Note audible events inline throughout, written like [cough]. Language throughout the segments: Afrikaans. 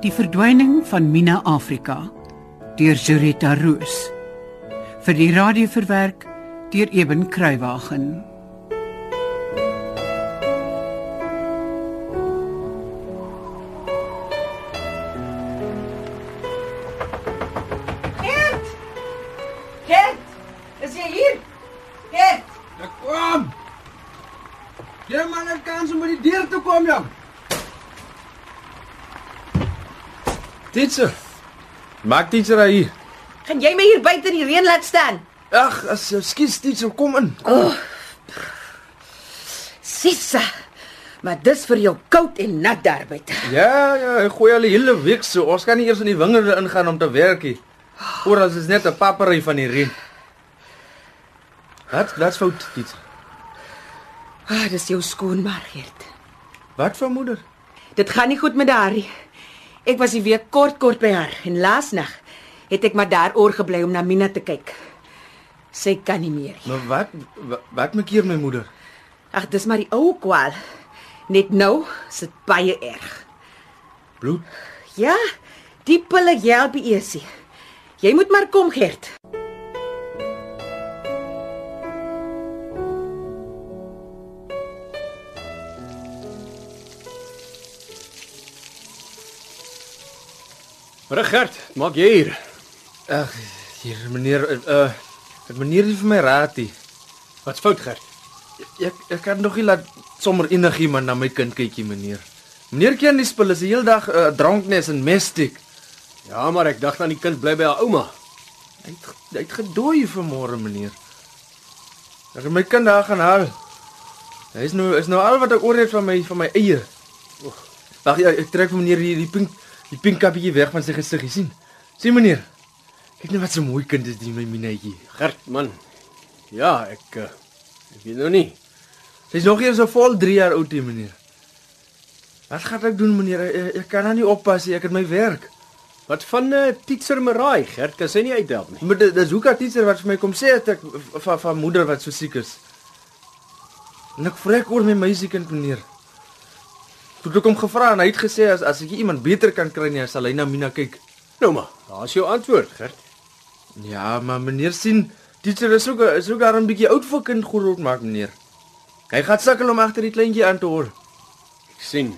Die verdwyning van Mina Afrika deur Jurita Roos vir die radio verwerk deur Eben Kruiwagen. Gert! Gert! Is jy hier? Gert! Ek kom. Jy man 'n kans om by die deur te kom, jong. Teacher. Maak teacher hier. Gaan jy my hier buite in die reën laat staan? Ag, skiet teacher kom in. Sissa. Maar dis vir jou koud en nat daar buite. Ja, ja, ek gooi al die hele week so. Ons kan nie eers in die wingerde ingaan om te werk nie. Oral is net 'n papery van die reën. Wat? Wat's fout, teacher? Ah, dis jou skoonmaar, Gert. Wat vir moeder? Dit gaan nie goed met haar nie. Ek was die week kort kort by haar en laasnag het ek maar daar oor gebly om na Mina te kyk. Sy kan nie meer nie. Maar wat wat, wat maak hier my moeder? Ag, dis maar die ou kwaal. Net nou sit baie erg. Bloed. Ja, die pille help nie eers nie. Jy moet maar kom, Gert. Regert, maak jy hier? Ag, hier meneer uh het meneer nie vir my raad nie. Wat's fout, Gert? Ek ek kan nog nie laat sommer enigiemand na my kind kykie meneer. Meneer ken die spul is die hele dag uh, dranknes en mestik. Ja, maar ek dacht aan die kind bly by haar ouma. Hy het hy het gedooi vanmôre meneer. Ek het my kind daar gaan haal. Hy is nou is nou al wat ek oor het van my van my eie. Wag ja, ek trek vir meneer die die pink die pink kappie weg van sy gesig, jy sien. Sien meneer. Kyk net wat so mooi kind is die my minetjie. Gert, man. Ja, ek uh, ek weet nou nie. Sy's nog eers so vol 3 jaar oud, die meneer. Wat gaan ek doen, meneer? Ek, ek kan nou nie oppas nie. Ek het my werk. Wat van 'n uh, teacher Marai, Gert, kan sy nie uithelp nie. Maar dit dis hoekom teacher wat vir my kom sê het ek van van moeder wat so siek is. En ek vrek oor my meisiekind, meneer. Toe ek hom gevra en hy het gesê as as ek iemand beter kan kry nie, sal hy na Mina kyk. Nou maar, daar's jou antwoord, Gert. Ja, maar meneer sien, teacher is ook is ook daar 'n bietjie oud vir kind groot maak, meneer. Hy gaan sukkel om agter die kleintjie aan te hoor. Ek sien.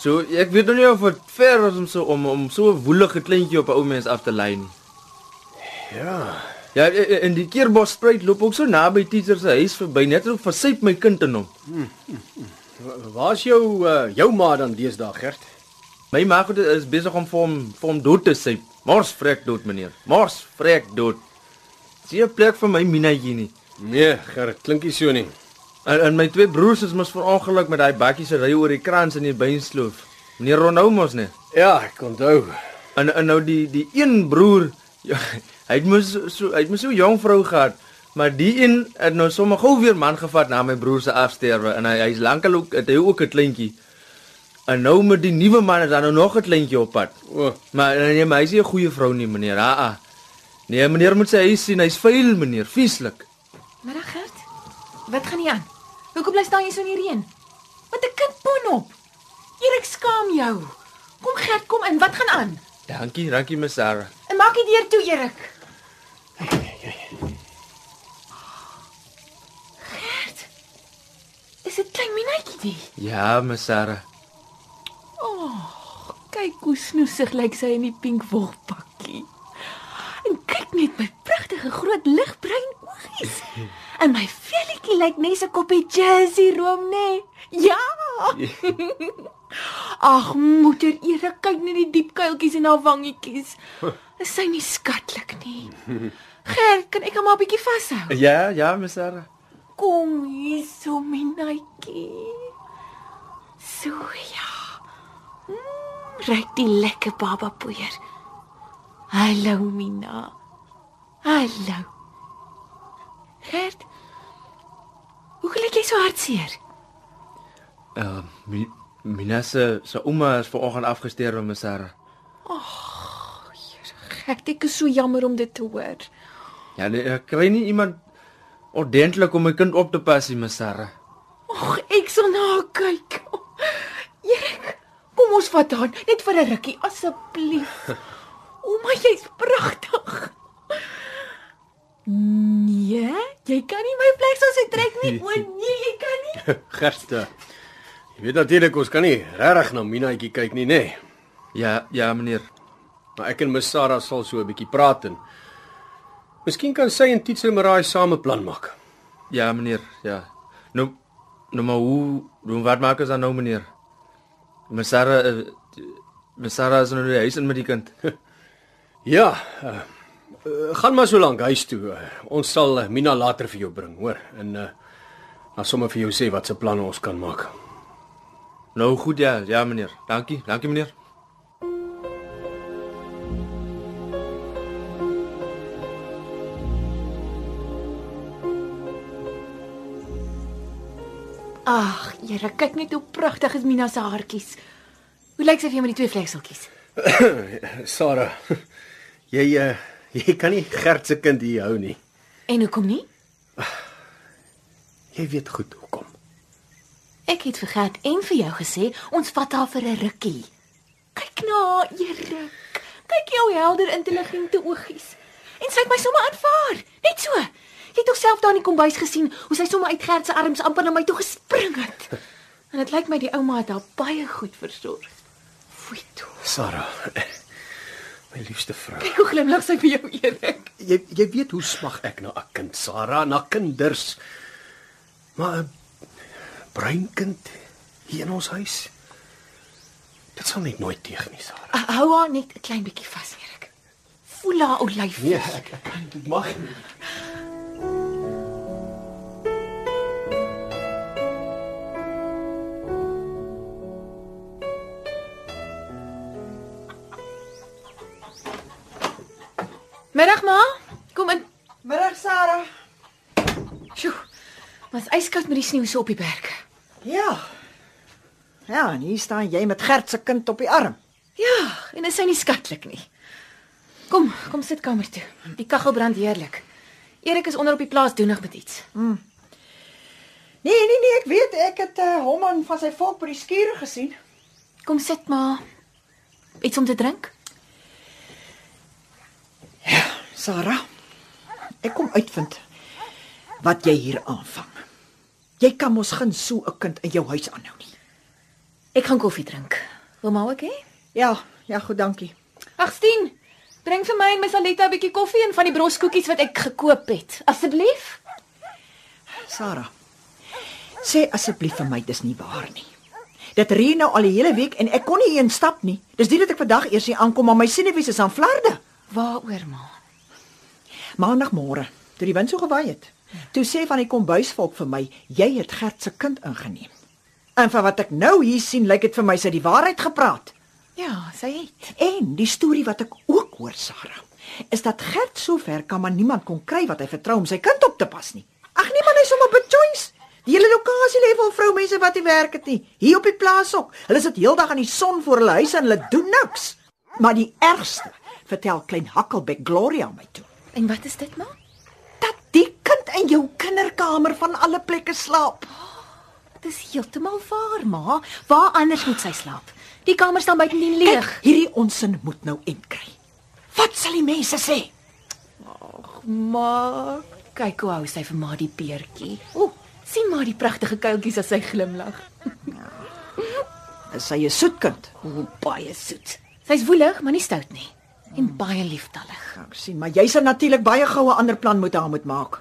So ek weet nog nie of dit fair is om so om om so 'n woelige kleintjie op 'n ou mens af te lei nie. Ja. Ja, en die keerbos spruit loop ook so naby teacher se huis verby net om versyp my kind in hom. Wa- Waar's jou uh, jou ma dan deesdae, Gert? My ma goed is besig om vir hom vir hom dood te syp. Mors vrek dood meneer. Mors vrek dood. Sien 'n plek vir my Minaatjie nie. Nee, Gert, klink nie so nie. En, en my twee broers is mos verongeluk met daai bakkie se ry oor die krans in die beinsloof. Meneer Ronhou mos nee. Ja, ek onthou. En en nou die die een broer, ja, [laughs] hy het mos so hy het mos so 'n jong vrou gehad, maar die een het nou sommer gou weer man gevat na my broer se afsterwe en hy hy's lankal ook het hy ook 'n kleintjie. En nou met die nuwe man is daar nou nog 'n kleintjie op pad. O, Maar nee, maar hy is nie 'n goeie vrou nie, meneer. Ah, ah. Nee, meneer moet sy huis sien, hy's vuil, meneer, vieslik. Middag Gert. Wat gaan nie aan? Hoekom bly staan jy so in die reën? Wat 'n kind pon op. Erik skaam jou. Kom Gert, kom in. Wat gaan aan? Dankie, dankie Miss Sarah. En maak die deur toe, Erik. Gert. Klein Minaatjie die? Ja, Miss Sarah. Kyk hoe snoesig lyk sy in die pink wolpakkie. En kyk net my pragtige groot ligbruin oogies. [laughs] En my velletjie lyk net 'n koppie jersey room, nê? Ja. [laughs] Ag, moeder Erik, kyk net die diep kuiltjies in haar wangetjies. [laughs] Is sy nie skatlik nie? Gert, kan ek hom 'n bietjie vashou? Ja, ja, Miss Sarah. Kom hier so minaatjie. So ja. Mm, Ryk die lekker baba poeier. Hallo Mina. Hallo. Gert. Hoe lyk jy so hartseer? Uh, mi, Mina se se ouma is vanoggend afgestorwe, Miss Sarah. Gert, ek is so jammer om dit te hoor. Ja, nee, ek kry nie iemand ordentlik om my kind op te pas Miss Sarah. Ag, ek sal na haar kyk. Erik, kom ons vat haar net vir 'n rukkie asseblief. Ouma, jy's pragtig. Nee, jy kan nie my vleksels uittrek nie. O nee, jy kan nie. [laughs] Gert. uh, Jy weet natuurlik ons kan nie regtig na Minaatjie kyk nie, nê? Nee. Ja, ja meneer. Maar ek en Miss Sarah sal so 'n bietjie praat en Miskien kan sy en Tietse Maraai saam 'n plan maak. Ja meneer, ja. Nou nou maar hoe, hoe wat maak ons dan nou meneer? My Sarah uh, my Sarah is nou in die huis in met die kind. [laughs] Ja, uh, uh, gaan maar so lank huis toe. Uh, ons sal uh, Mina later vir jou bring, hoor? En uh dan sommer vir jou sê wat se planne ons kan maak. nou goed ja, ja meneer. Dankie, dankie meneer. Ag, Here, kyk net hoe pragtig is Mina se haartjies. Hoe lyk sy vir jou met die twee vlekseltjies? [clears throat] Sarah, [laughs] jy uh, jy kan nie Gert se kind hier hou nie. En hoekom nie? Jy weet goed hoekom. Ek het vir Gert en vir jou gesê ons vat haar vir 'n rukkie. Kyk na haar, Erik. Kyk jou helder intelligente oogies. En sy het my sommer aanvaar, net so. Jy het tog self daar in die kombuis gesien hoe sy sommer uit Gert se arms amper na my toe gespring het. En dit lyk my die ouma het haar baie goed versorg. Foei toe. Sarah, [laughs] my liefste vrou. Kyk hoe glimlag sy vir jou, Erik. Jy jy weet hoe smag ek na 'n kind, Sarah, na kinders. Maar 'n bruin kind hier in ons huis. Dit sal net nooit teeg nie, Sarah. Uh, hou haar net 'n klein bietjie vas, Erik. Voel haar ou lyf. Nee, ek ek dit mag nie. Met die sneeu so op die berg. Ja. Ja, en hier staan jy met Gert se kind op die arm. Ja, en is sy nie skatlik nie. Kom, kom sit kamer toe. Die kaggel brand heerlik. Erik is onder op die plaas doenig met iets. Nee, nee, nee, ek weet ek het uh, hom en van sy volk by die skure gesien. Kom sit maar. Iets om te drink? Sarah, ek kom uitvind wat jy hier aanvang. Jy kan mos geen so 'n kind in jou huis aanhou nie. Ek gaan koffie drink. Wil maar ook hê? Ja, ja, goed, dankie. Ag, Stien, bring vir my en my Saletta 'n bietjie koffie en van die broskoekies wat ek gekoop het. Asseblief. Sarah. Sê asseblief vir my dis nie waar nie. Dit reën nou al die hele week en ek kon nie een stap nie. Dis nie dat ek vandag eers hier aankom maar my senuwees is aan flarde. Waaroor, ma? Maandagmôre, toe die wind so gewaai het, toe sê van die kombuisvolk vir my, jy het Gert se kind ingeneem. En van wat ek nou hier sien, lyk dit vir my sy die waarheid gepraat. Ja, sy het. En die storie wat ek ook hoor, Sarah, is dat Gert sover kan maar niemand kon kry wat hy vertrou om sy kind op te pas nie. Ag nee man, hy sommer bechoice. Die hele lokasie lê vol vroumense wat nie werk het nie. Hier op die plaas ook. Hulle sit heeldag in die son voor hulle huise en hulle doen niks. Maar die ergste, vertel klein Hakkelbek Gloria my toe, En wat is dit, ma? In jou kinderkamer van alle plekke slaap. [gasps] Dit is heeltemal waar, ma. Waar anders moet sy slaap? Die kamer staan buitendien Kyk, leeg. hierdie onsin moet nou end kry. Wat sal die mense sê? Ma, kyk hoe hou sy vir ma die peertjie. Ooh, sien maar die pragtige kuiltjies as sy glimlag. [laughs] Is sy 'n soet kind? Ooh, baie soet. Sy's woelig, maar nie stout nie. En baie lieftallig. Ek sien, maar jy sal natuurlik baie goue ander plan moet haar moet maak.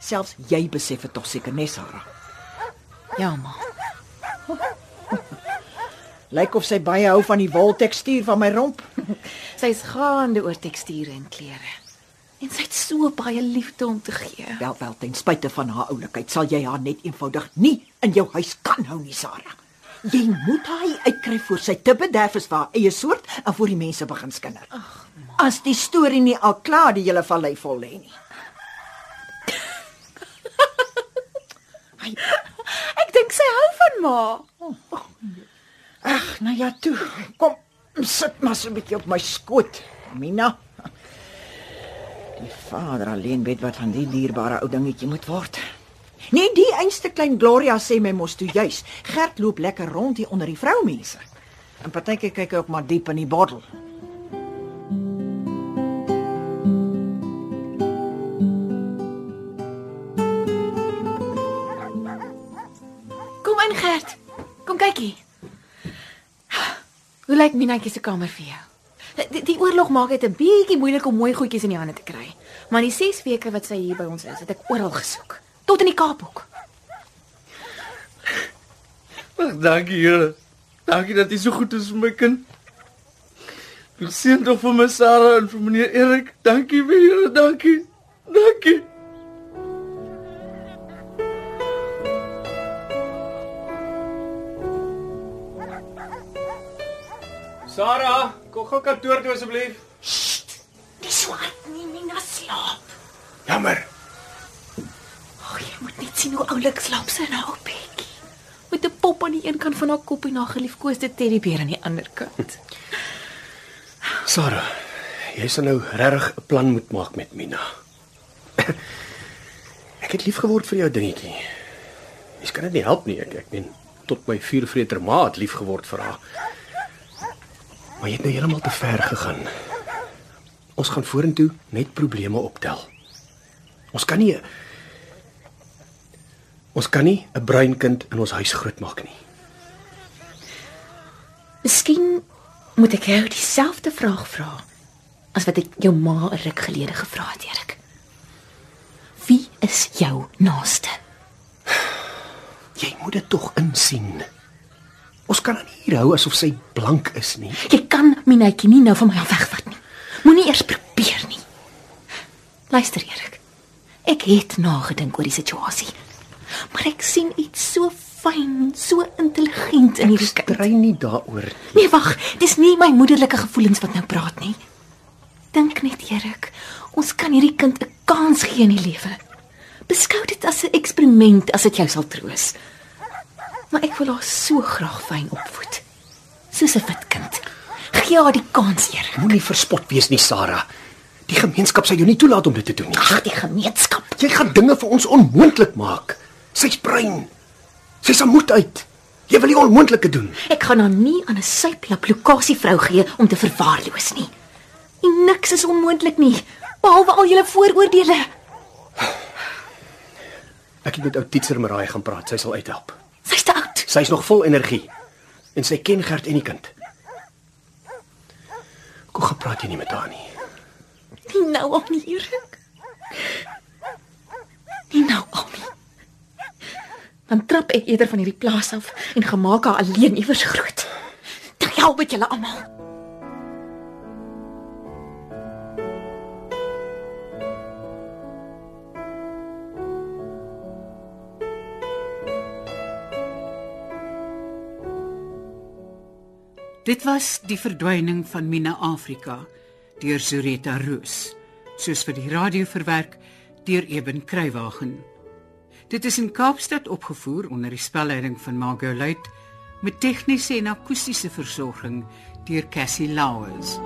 Selfs jy besef dit tog seker, nee Sarah. Ja, ma. Lyk of sy baie hou van die woltekstuur van my romp. Sy's gaande oor teksture en klere. En sy het so baie liefde om te gee. Wel wel, ten spyte van haar oulikheid, sal jy haar net eenvoudig nie in jou huis kan hou nie, Sarah. Jy moet haar uitkry voor sy te bederf is vir haar eie soort en voor die mense begin skinder. Ag, as die storie nie al klaar die hele vallei vol lê nie. Ek dink sy hou van ma. Ag, nou ja, toe. Kom, sit maar so 'n bietjie op my skoot, Mina. Die vader alleen weet wat van die dierbare ou dingetjie moet word. Nee, die einste klein Gloria sê my mos toe juis. Gert loop lekker rond hier onder die vroumense. En partykeer kyk hy ook maar diep in die bottel. Lyk Minatjie se kamer vir jou? Die, die oorlog maak dit 'n bietjie moeilik om mooi goedjies in die hande te kry. Maar die 6 weke wat sy hier by ons is, het ek oral gesoek. Tot in die Kaap ook. Ag, dankie Here. Dankie dat jy so goed is vir my kind. Ek sien tog vir my Sarah en vir meneer Erik. Dankie vir Here, dankie. Dankie. Sarah, kom gou kantoor toe asseblief. Dis swart nie, Mina slaap. Jammer. Ag, jy moet net sien hoe oulik slaap sy nou op Bekkie. Met 'n pop aan die een kant van haar kop en haar geliefkoeste teddybeer aan die ander kant. [laughs] Sarah, jy sal nou regtig 'n plan moet maak met Mina. [clears throat] Ek het lief geword vir jou dingetjie. Jy kan dit nie help nie, ek ek meen tot my vuurvreter ma het lief geword vir haar. Maar jy het nou heeltemal te ver gegaan. Ons gaan vorentoe net probleme optel. Ons kan nie Ons kan nie 'n bruin kind in ons huis grootmaak nie. Miskien moet ek jou dieselfde vraag vra as wat ek jou ma 'n ruk gelede gevra het, Erik. Wie is jou naaste? Jy moet dit tog insien. Ons kan nie hier hou asof sy blank is nie. Jy Minetjie nie nou van my af wegvat nie. Moenie eers probeer nie. Luister, Erik. Ek het nagedink oor die situasie. Maar ek sien iets so fyn, so intelligent in hierdie kind. Strei nie daaroor. Nee, wag, dis nie my moederlike gevoelens wat nou praat nie. Dink net, Erik, ons kan hierdie kind 'n kans gee in die lewe. Beskou dit as 'n eksperiment as dit jou sal troos. Maar ek wil haar so graag fyn opvoed. Soos 'n wit kind. Gee haar die kans, Erik. Moenie verspot wees nie, Sarah. Die gemeenskap sal jou nie toelaat om dit te doen nie. Ag, die gemeenskap. Jy gaan dinge vir ons onmoontlik maak. Sy's bruin. Sy's moed uit. Jy wil die onmoontlike doen. Ek gaan haar nie aan 'n syplap lokasie vrou gee om te verwaarloos nie. En niks is onmoontlik nie, behalwe al julle vooroordeele. Ek het met ou Titser Maraai gaan praat. Sy sal uithelp. Sy's te oud. Sy's nog vol energie. En sy ken Gert en die kind. Kom gaan praat jy nie met haar nie. Nie nou al nie, Erik. Nie nou al nie. Dan trap ek eerder van hierdie plaas af en gemaak haar alleen iewers groot. Dan help dit julle almal. Dit was die verdwyning van Mina Afrika deur Zureta Roos, soos vir die radio verwerk deur Eben Kruiwagen. Dit is in Kaapstad opgevoer onder die spelleiding van Margot Luit met tegniese en akoestiese versorging deur Cassie Lauers.